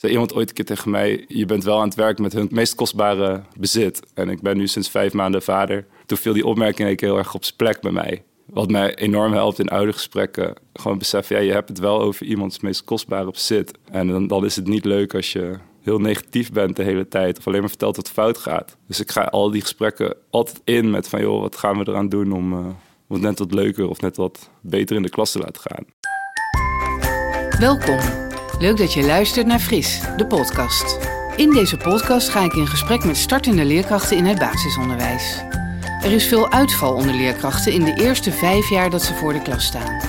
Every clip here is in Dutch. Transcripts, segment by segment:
zei iemand ooit een keer tegen mij: Je bent wel aan het werk met hun meest kostbare bezit. En ik ben nu sinds vijf maanden vader. Toen viel die opmerking heel erg op zijn plek bij mij. Wat mij enorm helpt in oude gesprekken. Gewoon beseffen, ja, je hebt het wel over iemands meest kostbare bezit. En dan, dan is het niet leuk als je heel negatief bent de hele tijd. Of alleen maar vertelt wat fout gaat. Dus ik ga al die gesprekken altijd in met van... joh, wat gaan we eraan doen om, uh, om het net wat leuker... of net wat beter in de klas te laten gaan. Welkom. Leuk dat je luistert naar Fris, de podcast. In deze podcast ga ik in gesprek met startende leerkrachten in het basisonderwijs. Er is veel uitval onder leerkrachten in de eerste vijf jaar dat ze voor de klas staan.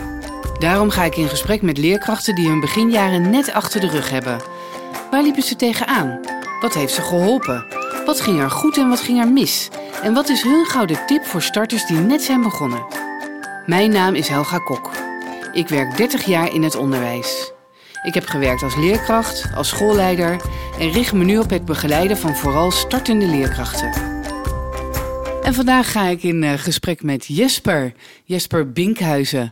Daarom ga ik in gesprek met leerkrachten die hun beginjaren net achter de rug hebben. Waar liepen ze tegenaan? Wat heeft ze geholpen? Wat ging er goed en wat ging er mis? En wat is hun gouden tip voor starters die net zijn begonnen? Mijn naam is Helga Kok. Ik werk 30 jaar in het onderwijs. Ik heb gewerkt als leerkracht, als schoolleider en richt me nu op het begeleiden van vooral startende leerkrachten. En vandaag ga ik in uh, gesprek met Jesper, Jesper Binkhuizen.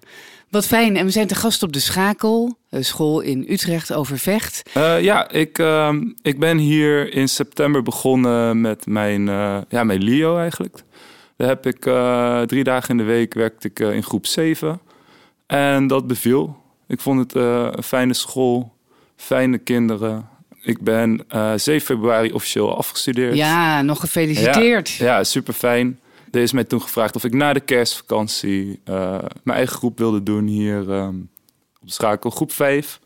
Wat fijn, en we zijn te gast op de Schakel, school in Utrecht Overvecht. Uh, ja, ik, uh, ik ben hier in september begonnen met mijn, uh, ja, mijn LIO eigenlijk. Daar heb ik drie dagen in de week werkte ik in groep 7. En dat beviel. Ik vond het een fijne school, fijne kinderen. Ik ben 7 februari officieel afgestudeerd. Ja, nog gefeliciteerd. Ja, ja super fijn. Er is mij toen gevraagd of ik na de kerstvakantie uh, mijn eigen groep wilde doen hier um, op de schakel, groep 5.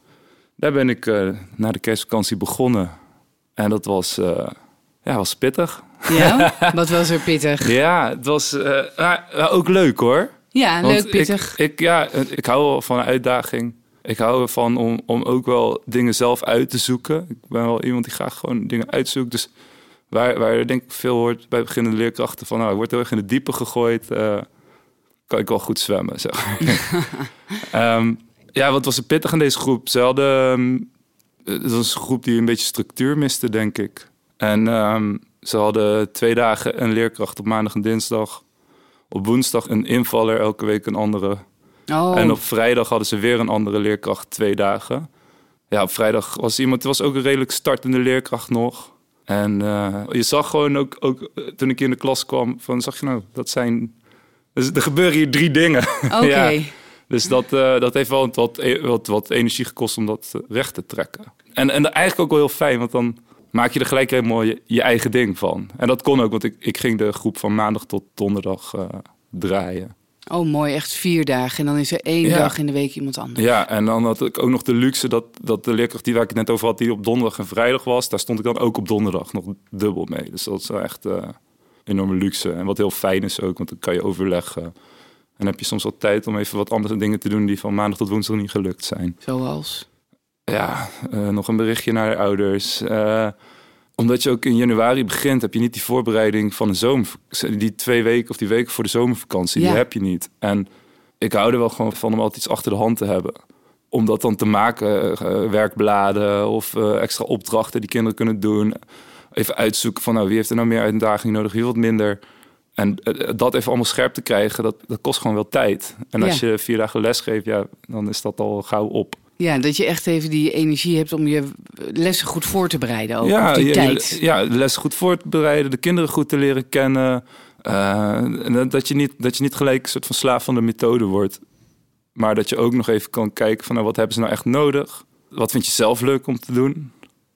Daar ben ik uh, na de kerstvakantie begonnen. En dat was, uh, ja, was pittig. Ja, wat was er pittig? ja, het was ook leuk hoor. Ja, Want leuk pittig. Ik, ik, ja, ik hou wel van een uitdaging. Ik hou ervan om, om ook wel dingen zelf uit te zoeken. Ik ben wel iemand die graag gewoon dingen uitzoekt. Dus Waar, waar denk ik veel hoort bij beginnende leerkrachten van... nou, ik word heel erg in de diepe gegooid, uh, kan ik wel goed zwemmen, zeg um, ja, wat was er pittig aan deze groep? Ze hadden... Um, het was een groep die een beetje structuur miste, denk ik. En um, ze hadden twee dagen een leerkracht op maandag en dinsdag. Op woensdag een invaller, elke week een andere. Oh. En op vrijdag hadden ze weer een andere leerkracht, twee dagen. Ja, op vrijdag was iemand, het was ook een redelijk startende leerkracht nog. En uh, je zag gewoon ook, ook toen ik in de klas kwam, van zag je nou, dat zijn. Dus er gebeuren hier drie dingen. Oké. ja. Dus dat, uh, dat heeft wel wat, wat, wat energie gekost om dat recht te trekken. En, en eigenlijk ook wel heel fijn, want dan maak je er gelijk helemaal je, je eigen ding van. En dat kon ook, want ik, ik ging de groep van maandag tot donderdag uh, draaien. Oh, mooi. Echt vier dagen. En dan is er één Ja. dag in de week iemand anders. Ja, en dan had ik ook nog de luxe dat, dat de leerkracht die waar ik het net over had, die op donderdag en vrijdag was, daar stond ik dan ook op donderdag nog dubbel mee. Dus dat is echt eh enorme luxe. En wat heel fijn is ook, want dan kan je overleggen. En heb je soms wat tijd om even wat andere dingen te doen die van maandag tot woensdag niet gelukt zijn. Zoals? Ja, eh, nog een berichtje naar de ouders. Eh, omdat je ook in januari begint, heb je niet die voorbereiding van de zomer. Die twee weken of die weken voor de zomervakantie, Ja. die heb je niet. En ik hou er wel gewoon van om altijd iets achter de hand te hebben. Om dat dan te maken, eh, werkbladen of extra opdrachten die kinderen kunnen doen. Even uitzoeken van nou, wie heeft er nou meer uitdaging nodig, wie wat minder. En dat even allemaal scherp te krijgen, dat, dat kost gewoon wel tijd. En als Ja. je vier dagen les geeft, ja, dan is dat al gauw op. Ja, dat je echt even die energie hebt om je lessen goed voor te bereiden. Ook op die je- tijd. Ja, de les goed voor te bereiden, de kinderen goed te leren kennen. Eh, dat- je niet, dat je niet gelijk een soort van slaaf van de methode wordt. Maar dat je ook nog even kan kijken van nou, wat hebben ze nou echt nodig? Wat vind je zelf leuk om te doen?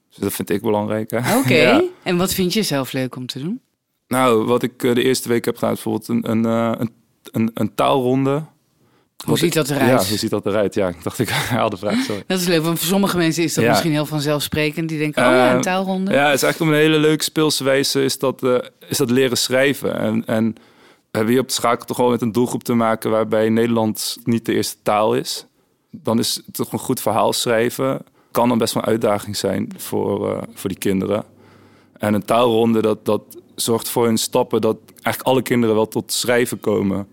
Dus dat vind ik belangrijk. Oké. Ja. En wat vind je zelf leuk om te doen? Nou, wat ik eh, de eerste week heb gedaan, bijvoorbeeld een, een, eh, een, een, een taalronde. Hoe Wat ziet dat eruit? Ja, hoe ziet dat eruit? Ja, ik dacht ik haal de vraag, sorry. Dat is leuk, want voor sommige mensen is dat Ja. misschien heel vanzelfsprekend. Die denken, oh ja, een Eh, taalronde. Ja, het is eigenlijk een hele leuke speelse wijze is dat, eh, is dat leren schrijven. En, en we hebben hier op de schakel toch wel met een doelgroep te maken waarbij Nederlands niet de eerste taal is. Dan is het toch een goed verhaal schrijven. Kan dan best wel een uitdaging zijn voor, eh, voor die kinderen. En een taalronde, dat, dat zorgt voor een stappen dat eigenlijk alle kinderen wel tot schrijven komen.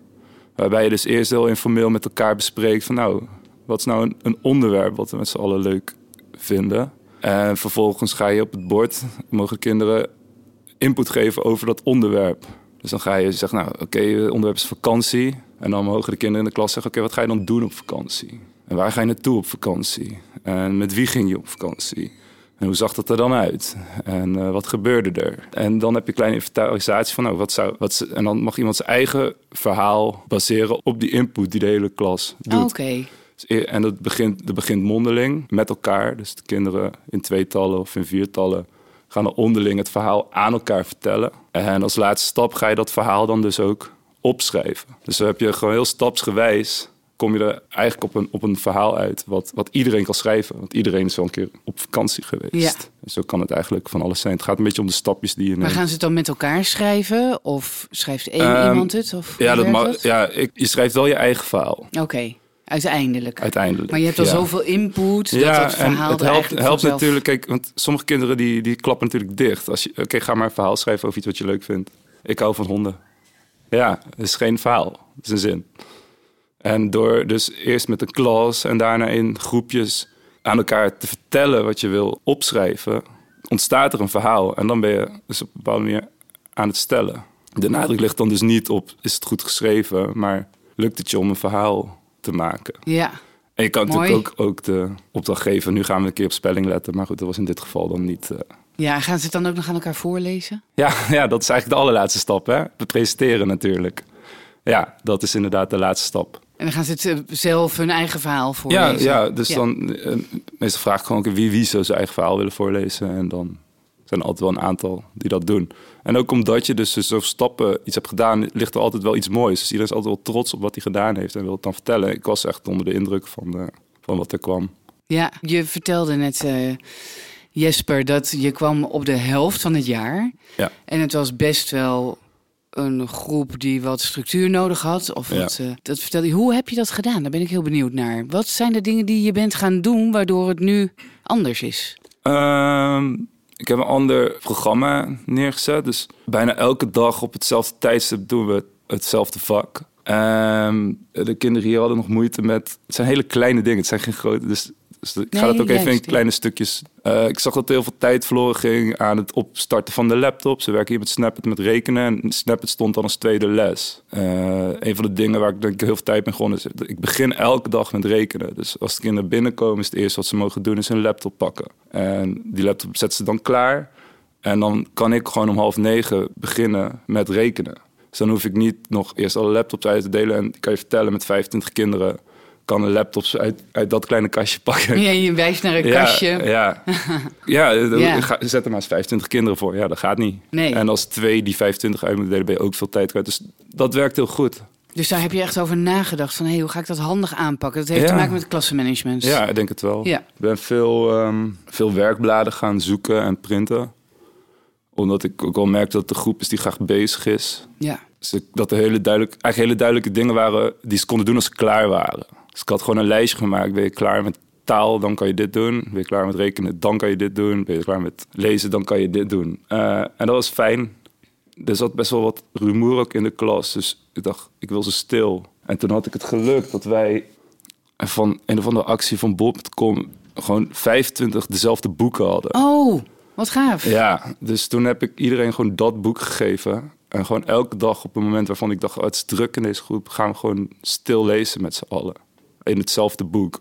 Waarbij je dus eerst heel informeel met elkaar bespreekt van nou, wat is nou een, onderwerp wat we met z'n allen leuk vinden. En vervolgens ga je op het bord, mogen kinderen input geven over dat onderwerp. Dus dan ga je zeggen, nou oké, het onderwerp is vakantie. En dan mogen de kinderen in de klas zeggen, oké, wat ga je dan doen op vakantie? En waar ga je naartoe op vakantie? En met wie ging je op vakantie? En hoe zag dat er dan uit? En uh, wat gebeurde er? En dan heb je een kleine inventarisatie van, nou, wat zou, wat, en dan mag iemand zijn eigen verhaal baseren op die input die de hele klas doet. Oké. Dus e- En dat begint, dat begint mondeling met elkaar. Dus de kinderen in tweetallen of in viertallen gaan dan onderling het verhaal aan elkaar vertellen. En als laatste stap ga je dat verhaal dan dus ook opschrijven. Dus dan heb je gewoon heel stapsgewijs kom je er eigenlijk op een, op een verhaal uit wat, wat iedereen kan schrijven. Want iedereen is wel een keer op vakantie geweest. Ja. En zo kan het eigenlijk van alles zijn. Het gaat een beetje om de stapjes die je Maar neemt. gaan ze het dan met elkaar schrijven? Of schrijft één Ehm, iemand het? Of Ja, dat mag, ja ik, je schrijft wel je eigen verhaal, Oké, uiteindelijk. uiteindelijk. Maar je hebt al Ja. zoveel input dat het verhaal en het helpt, helpt vanzelf- natuurlijk. Kijk, want sommige kinderen die, die klappen natuurlijk dicht. Als je, oké, ga maar een verhaal schrijven over iets wat je leuk vindt. Ik hou van honden. Ja, het is geen verhaal. Het is een zin. En door dus eerst met een klas en daarna in groepjes aan elkaar te vertellen wat je wil opschrijven, ontstaat er een verhaal. En dan ben je dus op een bepaalde manier aan het stellen. De nadruk ligt dan dus niet op is het goed geschreven, maar lukt het je om een verhaal te maken. Ja, En je kan Mooi. natuurlijk ook, ook de opdracht geven. Nu gaan we een keer op spelling letten. Maar goed, dat was in dit geval dan niet. eh. ja, gaan ze het dan ook nog aan elkaar voorlezen? Ja, ja, dat is eigenlijk de allerlaatste stap. Hè? We presenteren natuurlijk. Ja, dat is inderdaad de laatste stap. En dan gaan ze eh, zelf hun eigen verhaal voorlezen? ja, dus Ja. dan eh, meestal vraag ik gewoon wie, wie zou zijn eigen verhaal willen voorlezen. En dan zijn er altijd wel een aantal die dat doen. En ook omdat je dus zo stappen iets hebt gedaan, ligt er altijd wel iets moois. Dus iedereen is altijd wel trots op wat hij gedaan heeft en wil het dan vertellen. Ik was echt onder de indruk van, van wat er kwam. Ja, je vertelde net, eh, Jesper, dat je kwam op de helft van het jaar. Ja. En het was best wel een groep die wat structuur nodig had. Of Ja. wat, eh, dat vertelde je. Hoe heb je dat gedaan? Daar ben ik heel benieuwd naar. Wat zijn de dingen die je bent gaan doen waardoor het nu anders is? Ehm, ik heb een ander programma neergezet. Dus bijna elke dag op hetzelfde tijdstip doen we hetzelfde vak. Ehm, de kinderen hier hadden nog moeite met... Het zijn hele kleine dingen, het zijn geen grote... Dus, dus ik ga Nee, dat ook even in kleine stukjes... Eh, ik zag dat heel veel tijd verloren ging aan het opstarten van de laptop. Ze werken hier met Snapit met rekenen. En Snapit stond dan als tweede les. Eh, een van de dingen waar ik denk ik heel veel tijd mee begonnen is... Ik begin elke dag met rekenen. Dus als de kinderen binnenkomen is het eerste wat ze mogen doen... is hun laptop pakken. En die laptop zetten ze dan klaar... En dan kan ik gewoon om half negen beginnen met rekenen. Dus dan hoef ik niet nog eerst alle laptops uit te delen. En kan je vertellen met 25 kinderen. Kan de laptops uit, uit dat kleine kastje pakken. Ja, je wijst naar een Ja, kastje. Ja, ja, dan Ja. ga- zet er maar eens 25 kinderen voor. Ja, dat gaat niet. Nee. En als twee die 25 uit moeten delen, ben je ook veel tijd kwijt. Dus dat werkt heel goed. Dus daar heb je echt over nagedacht van... Hey, hoe ga ik dat handig aanpakken? Dat heeft Ja. te maken met klassenmanagement. Ja, ik denk het wel. Ja. Ik ben veel, ehm, veel werkbladen gaan zoeken en printen. Omdat ik ook wel merk dat de groep is die graag bezig is. ja. Dus ik- dat er hele duidelijk, eigenlijk hele duidelijke dingen waren die ze konden doen als ze klaar waren. Dus ik had gewoon een lijstje gemaakt. Ben je klaar met taal, dan kan je dit doen. Ben je klaar met rekenen, dan kan je dit doen. Ben je klaar met lezen, dan kan je dit doen. Eh, en dat was fijn. Er zat best wel wat rumoer ook in de klas. Dus ik dacht, ik wil ze stil. En toen had ik het geluk dat wij van een of andere actie van Bob.com gewoon 25 dezelfde boeken hadden. Oh, wat gaaf. Ja, dus toen heb ik iedereen gewoon dat boek gegeven. En gewoon elke dag op een moment waarvan ik dacht... Oh, het is druk in deze groep, gaan we gewoon stil lezen met z'n allen. In hetzelfde boek.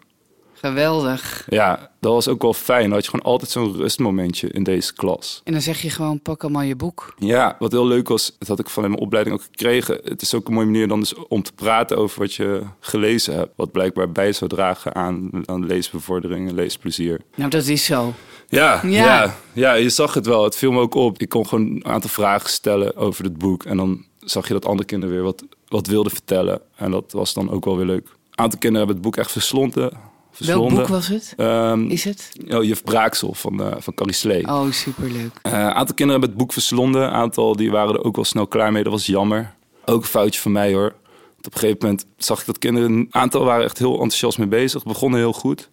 Geweldig. Ja, dat was ook wel fijn. Dan had je gewoon altijd zo'n rustmomentje in deze klas. En dan zeg je gewoon, pak allemaal je boek. Ja, wat heel leuk was, dat had ik van mijn opleiding ook gekregen. Het is ook een mooie manier dan dus om te praten over wat je gelezen hebt. Wat blijkbaar bij zou dragen aan, aan leesbevordering en leesplezier. Nou, dat is zo. Ja, Ja. ja. Ja, je zag het wel. Het viel me ook op. Ik kon gewoon een aantal vragen stellen over het boek. En dan zag je dat andere kinderen weer wat, wat wilden vertellen. En dat was dan ook wel weer leuk. Een aantal kinderen hebben het boek echt verslonden. Welk boek was het? Ehm, Is het? oh, Juf Braaksel van, eh van Carrie Slee. Oh, superleuk. Eh, Een aantal kinderen hebben het boek verslonden. Een aantal die waren er ook wel snel klaar mee. Dat was jammer. Ook een foutje van mij hoor. Want op een gegeven moment zag ik dat kinderen... Een aantal waren echt heel enthousiast mee bezig. Begonnen heel goed.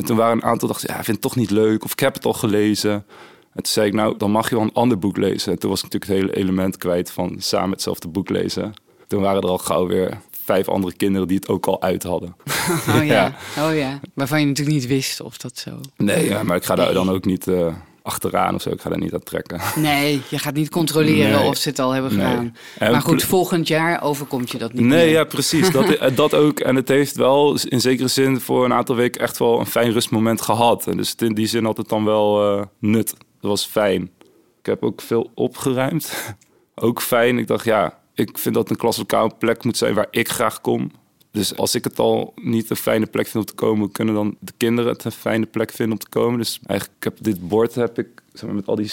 En toen waren een aantal dachten... Ja, ik vind het toch niet leuk. Of ik heb het al gelezen. En toen zei ik, nou, dan mag je wel een ander boek lezen. En toen was ik natuurlijk het hele element kwijt van samen hetzelfde boek lezen. Toen waren er al gauw weer vijf andere kinderen die het ook al uit hadden. Oh ja. Oh ja. Waarvan je natuurlijk niet wist of dat zo. Nee, ja, maar ik ga daar dan ook niet eh, achteraan of zo. Ik ga daar niet aan trekken. Nee, je gaat niet controleren Nee. of ze het al hebben gedaan. Maar goed, volgend jaar overkomt je dat niet Nee, meer. ja, precies. Dat, eh, dat ook. En het heeft wel in zekere zin voor een aantal weken echt wel een fijn rustmoment gehad. En dus in die zin had het dan wel eh, nut. Dat was fijn. Ik heb ook veel opgeruimd. ook fijn. Ik dacht, ja, ik vind dat een klaslokaal plek moet zijn waar ik graag kom. Dus als ik het al niet een fijne plek vind om te komen, kunnen dan de kinderen het een fijne plek vinden om te komen. Dus eigenlijk heb dit bord heb ik zeg maar, met al die,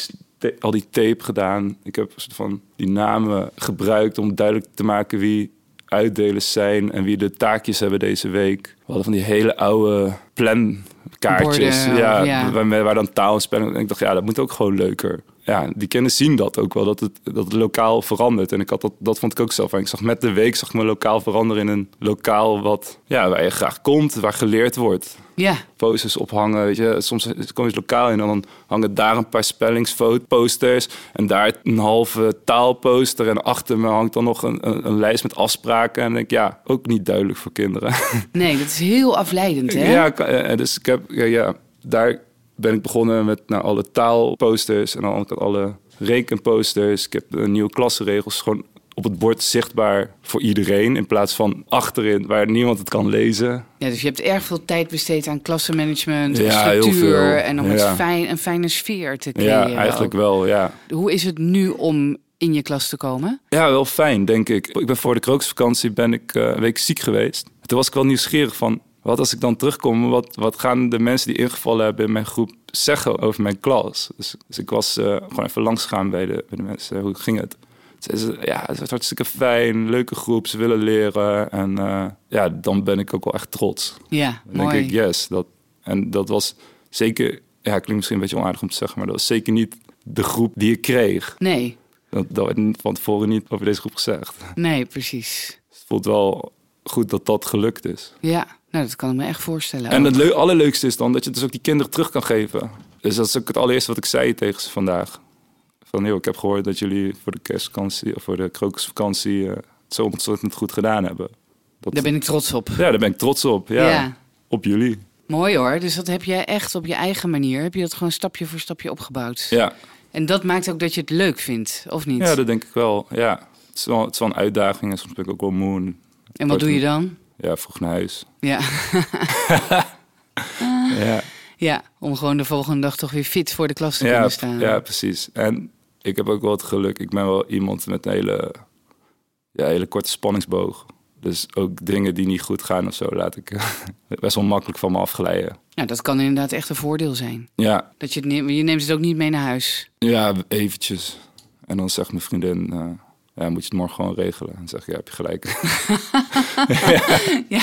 al die tape gedaan. Ik heb soort van die namen gebruikt om duidelijk te maken wie uitdelers zijn en wie de taakjes hebben deze week. We hadden van die hele oude plankaartjes, Borden, ja, ja. Waar, waar dan taal en spelling. En ik dacht, ja, dat moet ook gewoon leuker. Ja, die kinderen zien dat ook wel, dat het, dat het lokaal verandert. En ik had dat, dat vond ik ook zelf. fijn. Ik zag met de week zag ik mijn lokaal veranderen in een lokaal wat, ja, waar je graag komt, waar geleerd wordt Ja, posters ophangen. Weet je. Soms kom je het lokaal in en dan hangen daar een paar spellingsposters. En daar een halve taalposter. En achter me hangt dan nog een, een, een lijst met afspraken. En ik, ja, ook niet duidelijk voor kinderen. nee, dat is heel afleidend, hè? ja, dus ik heb, ja, ja, daar ben ik begonnen met nou, alle taalposters. En ik alle rekenposters. Ik heb de nieuwe klassenregels gewoon op het bord zichtbaar voor iedereen. In plaats van achterin, waar niemand het kan lezen. Ja, dus je hebt erg veel tijd besteed aan klassenmanagement, Ja, structuur en om Ja. fijn, een fijne sfeer te creëren. Ja, eigenlijk ook. wel, ja. Hoe is het nu om in je klas te komen? Ja, wel fijn, denk ik. Ik ben voor de krooksvakantie ben ik eh, een week ziek geweest. Toen was ik wel nieuwsgierig van... wat als ik dan terugkom, wat, wat gaan de mensen die ingevallen hebben in mijn groep zeggen over mijn klas? Dus, dus ik was eh, gewoon even langsgegaan bij de, bij de mensen. Hoe ging het? Zeiden ze, ja, het was hartstikke fijn, leuke groep, ze willen leren. En eh, ja, dan ben ik ook wel echt trots. Ja, Dan mooi. denk ik, yes. Dat, en dat was zeker, ja, klinkt misschien een beetje onaardig om te zeggen... maar dat was zeker niet de groep die ik kreeg. Nee, Dat, dat werd van tevoren niet over deze groep gezegd. nee, precies. Het voelt wel goed dat dat gelukt is. Ja, nou, dat kan ik me echt voorstellen. En ook. het leu- allerleukste is dan dat je dus ook die kinderen terug kan geven. Dus dat is ook het allereerste wat ik zei tegen ze vandaag. Van, joh, ik heb gehoord dat jullie voor de kerstvakantie of voor de krokusvakantie eh, het zo ontzettend goed gedaan hebben. Dat, Daar ben ik trots op. Ja, daar ben ik trots op. Ja, Ja. Op jullie. Mooi hoor. Dus dat heb jij echt op je eigen manier. Heb je dat gewoon stapje voor stapje opgebouwd. Ja. En dat maakt ook dat je het leuk vindt, of niet? ja, dat denk ik wel. Ja. Het is wel, het is wel een uitdaging en soms ben ik ook wel moe. En, en wat doe je dan? Ja, vroeg naar huis. Ja. Ja. ja, om gewoon de volgende dag toch weer fit voor de klas te Ja, kunnen staan. ja, precies. En ik heb ook wel het geluk. Ik ben wel iemand met een hele, ja, hele korte spanningsboog. Dus ook dingen die niet goed gaan of zo, laat ik best wel makkelijk van me afglijden. Nou, dat kan inderdaad echt een voordeel zijn. Ja, Dat je, het neemt, je neemt het ook niet mee naar huis. ja, eventjes. En dan zegt mijn vriendin, eh, ja, moet je het morgen gewoon regelen? En dan zeg ik, ja, heb je gelijk. Ja,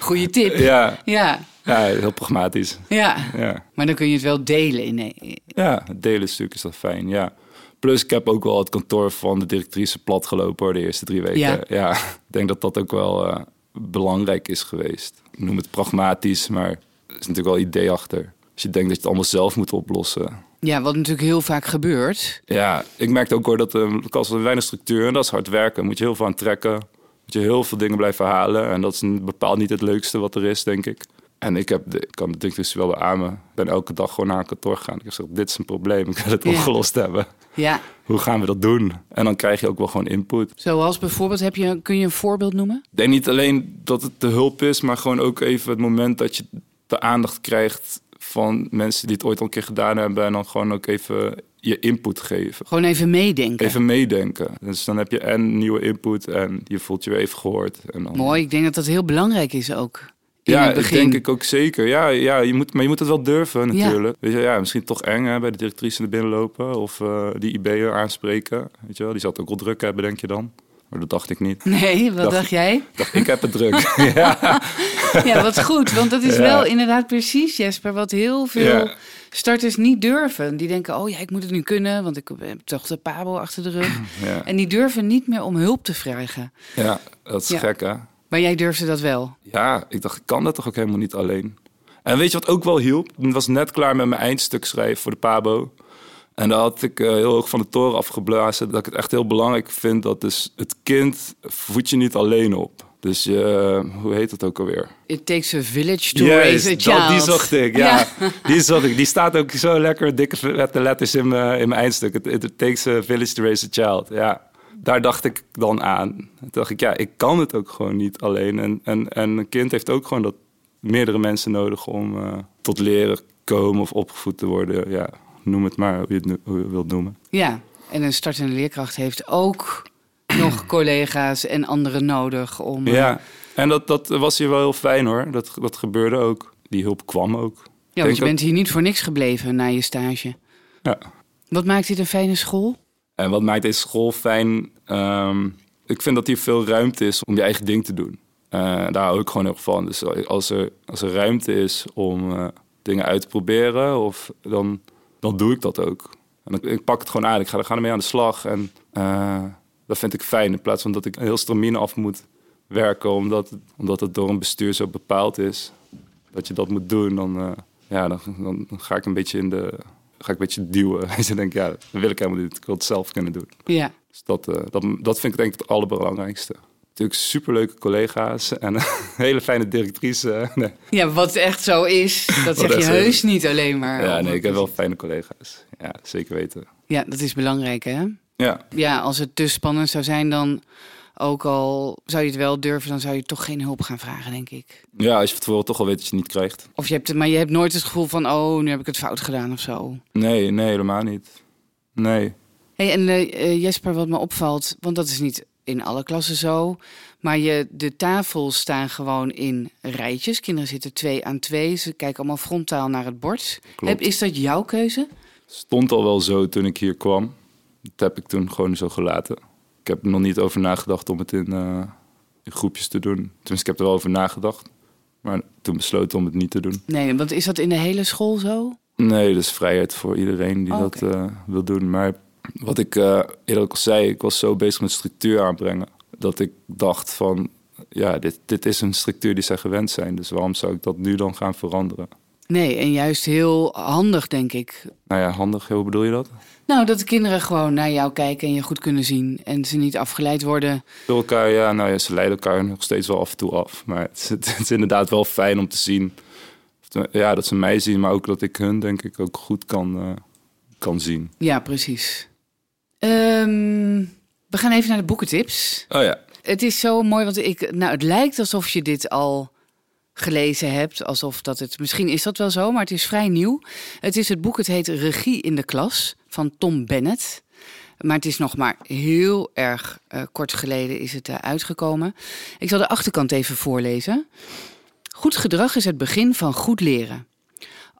goede tip. ja, Ja, ja, heel pragmatisch. ja. Ja. Maar dan kun je het wel delen. In. Ja, het delen stuk is dat fijn, ja. Plus, ik heb ook wel het kantoor van de directrice platgelopen hoor, de eerste drie weken. Ja. ik denk dat dat ook wel eh, belangrijk is geweest. Ik noem het pragmatisch, maar er is natuurlijk wel idee achter. Als je denkt dat je het allemaal zelf moet oplossen. Ja, wat natuurlijk heel vaak gebeurt. Ja, ik merkte ook hoor dat de er weinig structuur en dat is hard werken. Moet je heel veel aan trekken. Moet je heel veel dingen blijven halen. En dat is een- bepaald niet het leukste wat er is, denk ik. En ik, heb de, ik kan de directrice wel beamen. Ik ben elke dag gewoon naar een kantoor gegaan. Ik heb gezegd, dit is een probleem. Ik wil het Ja. opgelost hebben. Ja, Hoe gaan we dat doen? En dan krijg je ook wel gewoon input. zoals bijvoorbeeld, heb je, kun je een voorbeeld noemen? Ik denk niet alleen dat het de hulp is, maar gewoon ook even het moment dat je de aandacht krijgt van mensen die het ooit al een keer gedaan hebben. En dan gewoon ook even je input geven. Gewoon even meedenken. Even meedenken. Dus dan heb je en nieuwe input en je voelt je weer even gehoord. En dan... Mooi, ik denk dat dat heel belangrijk is ook. In Ja, het dat denk ik ook zeker. Ja, ja je moet, maar je moet het wel durven natuurlijk. Weet je, ja, misschien toch eng hè, bij de directrice naar binnen lopen of eh, die IB'er aanspreken. Weet je wel, die zal het ook wel druk hebben, denk je dan. Maar dat dacht ik niet. Nee, wat Dacht- dacht jij? Ik dacht, ik heb het druk. ja. Ja, wat goed. Want dat is Ja. wel inderdaad precies, Jesper, wat heel veel Ja. starters niet durven. Die denken, oh ja, ik moet het nu kunnen, want ik heb toch de pabo achter de rug. Ja. En die durven niet meer om hulp te vragen. ja, dat is gek hè. Maar jij durfde dat wel. Ja, ik dacht, ik kan dat toch ook helemaal niet alleen. En weet je wat ook wel hielp? Ik was net klaar met mijn eindstuk schrijven voor de Pabo. En daar had ik eh, heel hoog van de toren afgeblazen... dat ik het echt heel belangrijk vind dat dus het kind voed je niet alleen op. Dus uh, hoe heet het ook alweer? It takes a village to raise a child. die zocht ik, ja. Die zocht ik. Die staat ook zo lekker dikke vette letters in mijn, in mijn eindstuk. It, it takes a village to raise a child, ja. Daar dacht ik dan aan. Toen dacht ik, ja, ik kan het ook gewoon niet alleen. En, en, en een kind heeft ook gewoon dat meerdere mensen nodig om uh, tot leren komen of opgevoed te worden. Ja, noem het maar hoe je het, hoe je wilt noemen. Ja, en een startende leerkracht heeft ook nog collega's en anderen nodig om. Ja, en dat, dat was hier wel heel fijn hoor. Dat, dat gebeurde ook. Die hulp kwam ook. Ja, want je bent hier niet voor niks gebleven na je stage. Ja. Wat maakt dit een fijne school? En wat maakt deze school fijn? Ehm, ik vind dat hier veel ruimte is om je eigen ding te doen. Uh, daar hou ik gewoon heel van. Dus als er, als er ruimte is om uh, dingen uit te proberen, of, dan, dan doe ik dat ook. En ik, ik pak het gewoon aan. Ik ga, er, ga ermee aan de slag. En uh, dat vind ik fijn. In plaats van dat ik heel stramine af moet werken, omdat, het, omdat het door een bestuur zo bepaald is. Dat je dat moet doen, dan, uh, ja, dan, dan, ga ik een beetje in de. Ga ik een beetje duwen. En ze denken, ja, dat wil ik helemaal niet. Ik wil het zelf kunnen doen. Ja. Dus dat, uh, dat, dat vind ik denk ik het allerbelangrijkste. Natuurlijk superleuke collega's en een hele fijne directrice. Nee. Ja, wat echt zo is, dat zeg je heus niet alleen maar. Ja, nee, ik heb wel fijne collega's. Ja, zeker weten. Ja, dat is belangrijk, hè? Ja. Ja, als het te spannend zou zijn, dan ook al zou je het wel durven, dan zou je toch geen hulp gaan vragen, denk ik. Ja, als je het tevoren toch al weet dat je het niet krijgt. Of je hebt het, maar je hebt nooit het gevoel van, oh, nu heb ik het fout gedaan of zo. Nee, nee, helemaal niet. Nee. Hey, en uh, Jesper, wat me opvalt, want dat is niet in alle klassen zo, maar je, de tafels staan gewoon in rijtjes. Kinderen zitten twee aan twee, ze kijken allemaal frontaal naar het bord. Heb, is dat jouw keuze? Stond al wel zo toen ik hier kwam. Dat heb ik toen gewoon zo gelaten. Ik heb er nog niet over nagedacht om het in, uh, in groepjes te doen. Tenminste, ik heb er wel over nagedacht. Maar toen besloten om het niet te doen. Nee, want is dat in de hele school zo? Nee, dat is vrijheid voor iedereen die oh, dat uh, wil doen. Maar wat ik uh, eerder al zei, ik was zo bezig met structuur aanbrengen. Dat ik dacht van, ja, dit, dit is een structuur die zij gewend zijn. Dus waarom zou ik dat nu dan gaan veranderen? Nee, en juist heel handig, denk ik. Nou ja, handig, hoe bedoel je dat? Nou, dat de kinderen gewoon naar jou kijken en je goed kunnen zien. En ze niet afgeleid worden. Door elkaar, ja, nou ja, ze leiden elkaar nog steeds wel af en toe af. Maar het is, het is inderdaad wel fijn om te zien. Ja, dat ze mij zien, maar ook dat ik hun, denk ik, ook goed kan, uh, kan zien. Ja, precies. Um, we gaan even naar de boekentips. Oh ja. Het is zo mooi, want ik, nou, het lijkt alsof je dit al gelezen hebt. Alsof dat het, misschien is dat wel zo, maar het is vrij nieuw. Het is het boek, het heet Regie in de Klas van Tom Bennett. Maar het is nog maar heel erg uh, kort geleden is het uh, uitgekomen. Ik zal de achterkant even voorlezen. Goed gedrag is het begin van goed leren.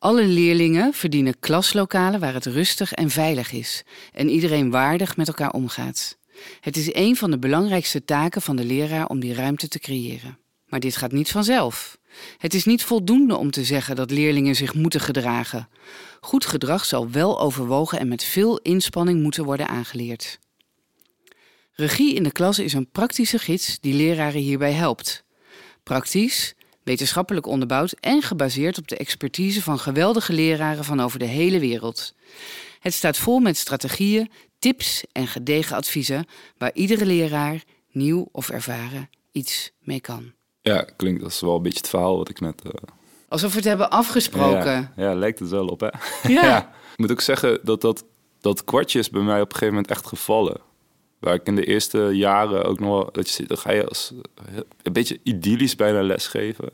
Alle leerlingen verdienen klaslokalen waar het rustig en veilig is en iedereen waardig met elkaar omgaat. Het is een van de belangrijkste taken van de leraar om die ruimte te creëren. Maar dit gaat niet vanzelf. Het is niet voldoende om te zeggen dat leerlingen zich moeten gedragen. Goed gedrag zal wel overwogen en met veel inspanning moeten worden aangeleerd. Regie in de klas is een praktische gids die leraren hierbij helpt. Praktisch, wetenschappelijk onderbouwd en gebaseerd op de expertise van geweldige leraren van over de hele wereld. Het staat vol met strategieën, tips en gedegen adviezen waar iedere leraar, nieuw of ervaren, iets mee kan. Ja, klinkt als wel een beetje het verhaal wat ik net. Uh... Alsof we het hebben afgesproken. Ja, ja, lijkt het wel op, hè? Ja. ja. Ik moet ook zeggen dat dat, dat kwartje is bij mij op een gegeven moment echt gevallen. Waar ik in de eerste jaren ook nog wel... Dat je, dan ga je als een beetje idyllisch bijna lesgeven.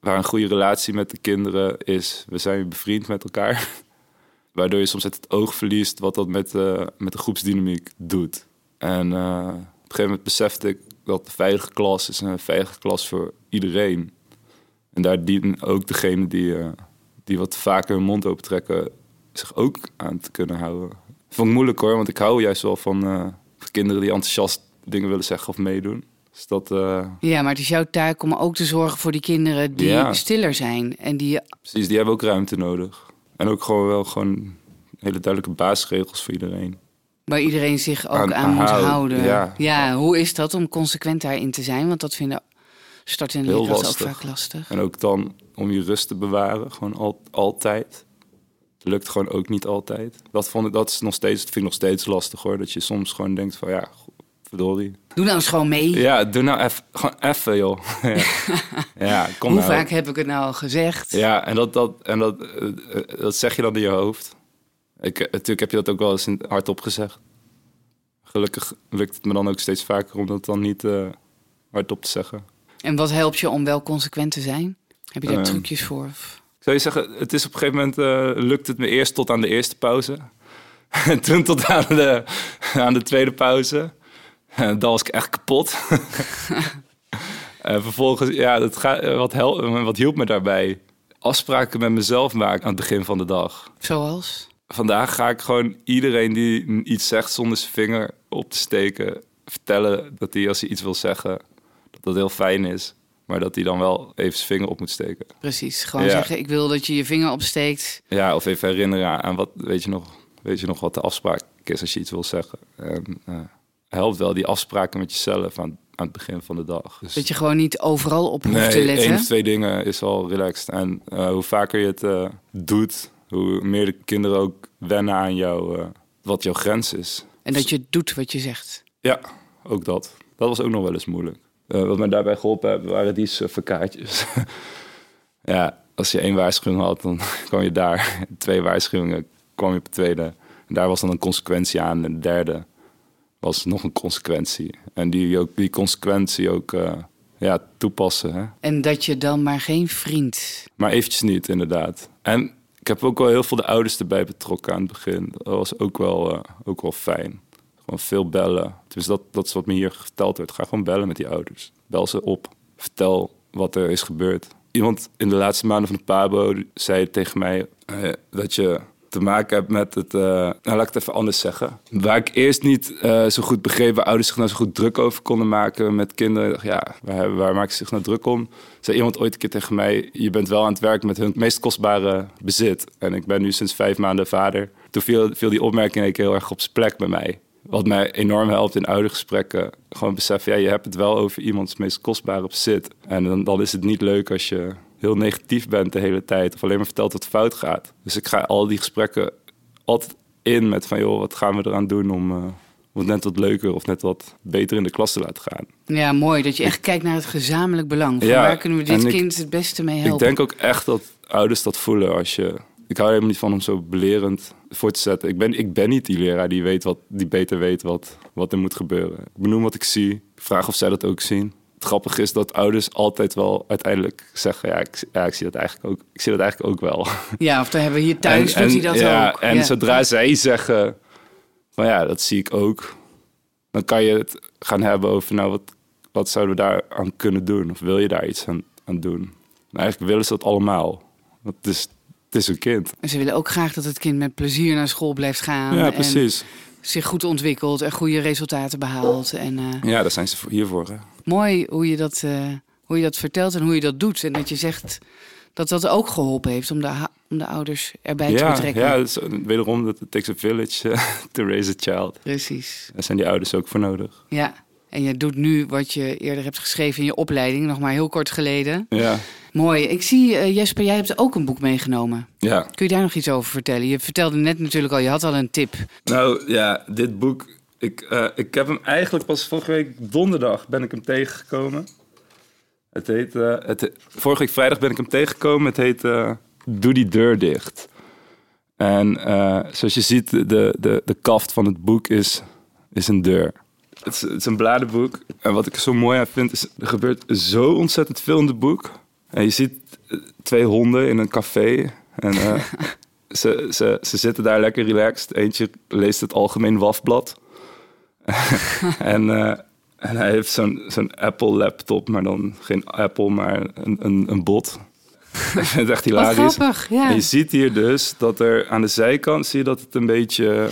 Waar een goede relatie met de kinderen is. We zijn bevriend met elkaar. Waardoor je soms het oog verliest wat dat met, uh, met de groepsdynamiek doet. En uh, op een gegeven moment besefte ik dat de veilige klas is een veilige klas voor iedereen. En daar dienen ook degenen die, die wat vaker hun mond open trekken, zich ook aan te kunnen houden. Vond ik moeilijk hoor, want ik hou juist wel van, kinderen die enthousiast dingen willen zeggen of meedoen. Dus dat, uh... Ja, maar het is jouw taak om ook te zorgen voor die kinderen die ja. stiller zijn. En die... Precies, die hebben ook ruimte nodig. En ook gewoon wel gewoon hele duidelijke basisregels voor iedereen. Waar iedereen zich ook aan, aan moet houden. Ja. ja. hoe is dat om consequent daarin te zijn? Want dat vinden startende leerkrachten ook vaak lastig. En ook dan om je rust te bewaren, gewoon al, altijd. Lukt gewoon ook niet altijd. Dat, vond ik, dat is nog steeds, dat vind ik nog steeds lastig hoor. Dat je soms gewoon denkt van ja, verdorie. Doe nou eens gewoon mee. Ja, doe nou even, gewoon even, joh. ja, ja kom Hoe nou. vaak heb ik het nou al gezegd? Ja, en dat, dat, en dat, eh, eh, dat zeg je dan in je hoofd. Ik, eh, natuurlijk heb je dat ook wel eens hardop gezegd. Gelukkig lukt het me dan ook steeds vaker om dat dan niet eh, hardop te zeggen. En wat helpt je om wel consequent te zijn? Heb je daar Ehm, trucjes voor? Zou je zeggen, het is op een gegeven moment eh, lukt het me eerst tot aan de eerste pauze. En toen tot aan de, aan de tweede pauze. En dan was ik echt kapot. en vervolgens, ja, dat eh, wat, hel, wat hielp me daarbij? Afspraken met mezelf maken aan het begin van de dag. Zoals? Vandaag ga ik gewoon iedereen die iets zegt zonder zijn vinger op te steken... vertellen dat hij als hij iets wil zeggen, dat dat heel fijn is. Maar dat hij dan wel even zijn vinger op moet steken. Precies. Gewoon Ja. zeggen, ik wil dat je je vinger opsteekt. Ja, of even herinneren aan wat, weet je nog, weet je nog wat de afspraak is als je iets wil zeggen. En, eh, helpt wel die afspraken met jezelf aan, aan het begin van de dag. Dus, Dat je gewoon niet overal op hoeft nee, te letten. één of twee dingen is al relaxed. En eh, hoe vaker je het eh, doet, hoe meer de kinderen ook wennen aan jou, eh, wat jouw grens is. En dat je doet wat je zegt. Ja, ook dat. Dat was ook nog wel eens moeilijk. Eh, wat mij daarbij geholpen heeft, waren die suffocaatjes. ja, als je één waarschuwing had, dan kwam je daar. Twee waarschuwingen kwam je op de tweede. En daar was dan een consequentie aan. En de derde was nog een consequentie. En die, ook, die consequentie ook eh, ja, toepassen. Hè? En dat je dan maar geen vriend... Maar eventjes niet, inderdaad. En ik heb ook wel heel veel de ouders erbij betrokken aan het begin. Dat was ook wel, eh, ook wel fijn. Veel bellen. Dus dat, dat is wat me hier verteld werd. Ga gewoon bellen met die ouders. Bel ze op. Vertel wat er is gebeurd. Iemand in de laatste maanden van de PABO zei tegen mij eh, dat je te maken hebt met het... eh, nou, laat ik het even anders zeggen. Waar ik eerst niet eh, zo goed begreep... waar ouders zich nou zo goed druk over konden maken met kinderen. Ja, waar, waar maken ze zich nou druk om? Zei iemand ooit een keer tegen mij... je bent wel aan het werk met hun meest kostbare bezit. En ik ben nu sinds vijf maanden vader. Toen viel, viel die opmerking heel erg op zijn plek bij mij. Wat mij enorm helpt in oudergesprekken. Gewoon beseffen, ja, je hebt het wel over iemands meest kostbare bezit. En dan, dan is het niet leuk als je heel negatief bent de hele tijd. Of alleen maar vertelt wat fout gaat. Dus ik ga al die gesprekken altijd in met van... joh, wat gaan we eraan doen om, om het net wat leuker... of net wat beter in de klas te laten gaan. Ja, mooi. Dat je echt kijkt naar het gezamenlijk belang. Van Ja, waar kunnen we dit ik- kind het beste mee helpen? Ik denk ook echt dat ouders dat voelen als je... Ik hou er helemaal niet van om zo belerend voor te zetten. Ik ben, ik ben niet die leraar die, weet wat, die beter weet wat, wat er moet gebeuren. Ik benoem wat ik zie. Ik vraag of zij dat ook zien. Het grappige is dat ouders altijd wel uiteindelijk zeggen... ja, ik, ja, ik, zie, dat eigenlijk ook, ik zie dat eigenlijk ook wel. Ja, of dan hebben we hier thuis, doet hij dat ja, ook. En Ja. zodra zij zeggen van ja, dat zie ik ook... dan kan je het gaan hebben over... nou, wat, wat zouden we daar aan kunnen doen? Of wil je daar iets aan, aan doen? Nou, eigenlijk willen ze dat allemaal. Het is, het is een kind. En ze willen ook graag dat het kind met plezier naar school blijft gaan. Ja, precies. zich goed ontwikkelt en goede resultaten behaalt. En eh, Ja, daar zijn ze voor- hiervoor. Hè? mooi hoe je, dat, eh, hoe je dat vertelt en hoe je dat doet. En dat je zegt dat dat ook geholpen heeft om de, om de ouders erbij te betrekken. ja is, wederom, dat it takes a village eh, to raise a child. Precies. Daar zijn die ouders ook voor nodig. Ja. En je doet nu wat je eerder hebt geschreven in je opleiding, nog maar heel kort geleden. Ja, Mooi. Ik zie, eh, Jesper, jij hebt ook een boek meegenomen. ja. Kun je daar nog iets over vertellen? Je vertelde net natuurlijk al, je had al een tip. Nou ja, dit boek. Ik, eh, ik heb hem eigenlijk pas vorige week donderdag ben ik hem tegengekomen. Het heet. eh, het, vorige week vrijdag ben ik hem tegengekomen. Het heet Doe die deur dicht. En zoals je ziet, de, de, de kaft van het boek is, is een deur. Het is, het is een bladenboek. En wat ik er zo mooi aan vind, is er gebeurt zo ontzettend veel in het boek. En je ziet eh, twee honden in een café. En eh, ze, ze, ze zitten daar lekker relaxed. Eentje leest het Algemeen Wafblad. en, eh, en hij heeft zo'n zo'n Apple laptop, maar dan geen Apple, maar een, een, een bot. Ik vind het echt hilarisch. grappig, ja. En je ziet hier dus dat er aan de zijkant zie je dat het een beetje.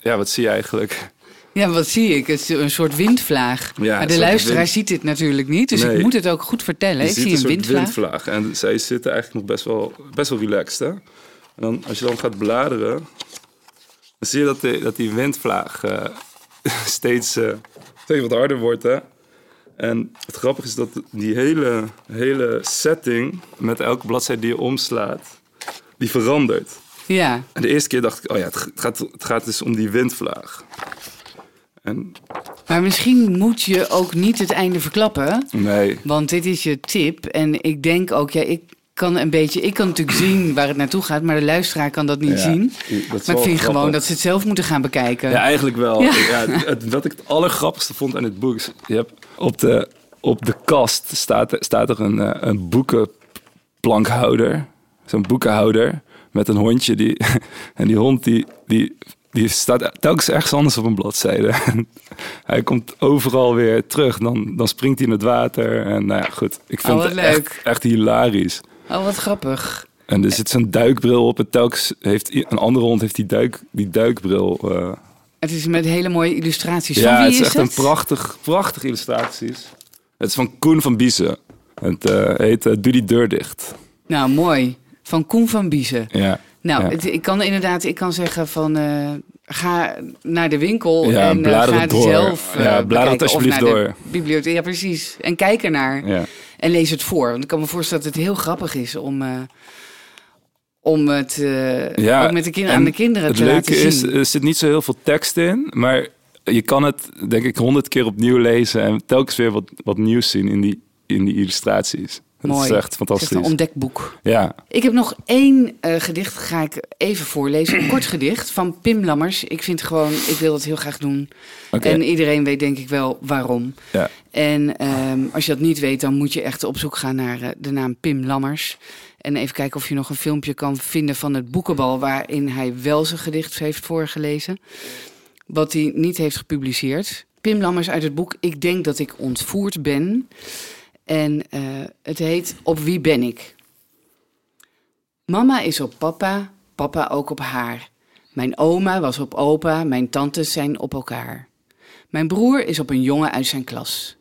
Ja, wat zie je eigenlijk? Ja, wat zie ik? Het is een soort windvlaag. Ja, maar een de luisteraar wind- ziet dit natuurlijk niet, dus Nee. ik moet het ook goed vertellen. Je ik ziet zie een soort windvlaag. windvlaag. En zij zitten eigenlijk nog best wel, best wel relaxed. Hè? En dan, als je dan gaat bladeren, dan zie je dat die, dat die windvlaag eh, steeds, eh, steeds wat harder wordt. Hè? En het grappige is dat die hele, hele setting met elke bladzijde die je omslaat, die verandert. Ja, En de eerste keer dacht ik, oh ja, het gaat, het gaat dus om die windvlaag. En maar misschien moet je ook niet het einde verklappen. Nee. Want dit is je tip. En ik denk ook, ja, ik kan een beetje. Ik kan natuurlijk zien waar het naartoe gaat, maar de luisteraar kan dat niet Ja, zien. dat Maar ik vind grappig. gewoon dat ze het zelf moeten gaan bekijken. Ja, eigenlijk wel. Ja. Ja. het, wat ik het allergrappigste vond aan het boek... is, je hebt op, de, op de kast staat, er- staat er een, eh, een boekenplankhouder. Zo'n boekenhouder met een hondje. Die, en die hond die, die, die staat telkens ergens anders op een bladzijde. hij komt overal weer terug. Dan, dan springt hij in het water. En nou ja, goed. Ik vind Oh, het echt, hilarisch. Oh, wat grappig. En er zit zo'n duikbril op. En telkens heeft een andere hond heeft die, duik, die duikbril... eh, Het is met hele mooie illustraties. ja, van wie het is is echt het? een prachtig, prachtige illustraties. Het is van Koen van Biezen. Het eh, heet eh, Doe die deur dicht. Nou, mooi. Van Koen van Biezen. Ja. Nou, Ja. het- ik kan inderdaad, ik kan zeggen van eh, ga naar de winkel Ja, en eh, ga het door. zelf eh, Ja, blader het alsjeblieft naar de door. bibliotheek. Ja, precies. En kijk ernaar ja. en lees het voor. Want ik kan me voorstellen dat het heel grappig is om, eh, om het eh, ook met de kinderen en aan de kinderen Het te leuke laten is, zien. er zit niet zo heel veel tekst in. Maar je kan het, denk ik, honderd keer opnieuw lezen. En telkens weer wat, wat nieuws zien in die, in die illustraties. Dat Mooi. is echt Het is fantastisch. een ontdekboek. Ja, Ik heb nog één eh, gedicht, ga ik even voorlezen. Een kort gedicht van Pim Lammers. Ik vind gewoon, ik wil dat heel graag doen. En iedereen weet denk ik wel waarom. Ja. En ehm, als je dat niet weet, dan moet je echt op zoek gaan naar eh, de naam Pim Lammers. En even kijken of je nog een filmpje kan vinden van het boekenbal... waarin hij wel zijn gedicht heeft voorgelezen. Wat hij niet heeft gepubliceerd. Pim Lammers uit het boek Ik denk dat ik ontvoerd ben. En eh, het heet Op wie ben ik? Mama is op papa, papa ook op haar. Mijn oma was op opa, mijn tantes zijn op elkaar. Mijn broer is op een jongen uit zijn klas.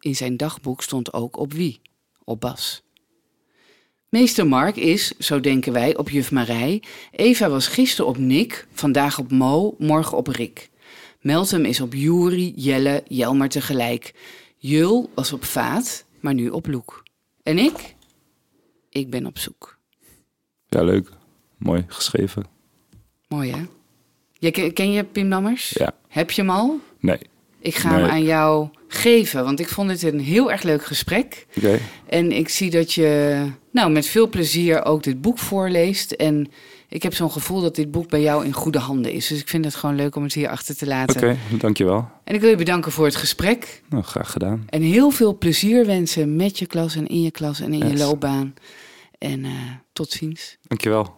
In zijn dagboek stond ook op wie? Op Bas. Meester Mark is, zo denken wij, op juf Marij. Eva was gisteren op Nick, vandaag op Mo, morgen op Rick. Meltem is op Juri, Jelle, Jelmer tegelijk. Jul was op Vaat, maar nu op Loek. En ik? Ik ben op zoek. ja, leuk. Mooi geschreven. Mooi hè? Jij, ken, je Pim Lammers? Ja. Heb je hem al? Nee. Ik ga hem aan jou geven, want ik vond het een heel erg leuk gesprek. Oké. En ik zie dat je nou, met veel plezier ook dit boek voorleest. En ik heb zo'n gevoel dat dit boek bij jou in goede handen is. Dus ik vind het gewoon leuk om het hier achter te laten. Oké, dankjewel. En ik wil je bedanken voor het gesprek. Nou, graag gedaan. En heel veel plezier wensen met je klas en in je klas en in je loopbaan. En eh, tot ziens. Dankjewel.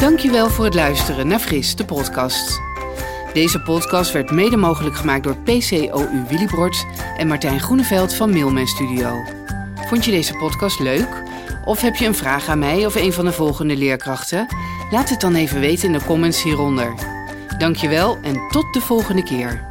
Dankjewel voor het luisteren naar Fris, de podcast. Deze podcast werd mede mogelijk gemaakt door PCOU Willibrord en Martijn Groeneveld van Mailman Studio. Vond je deze podcast leuk? Of heb je een vraag aan mij of een van de volgende leerkrachten? Laat het dan even weten in de comments hieronder. Dankjewel en tot de volgende keer.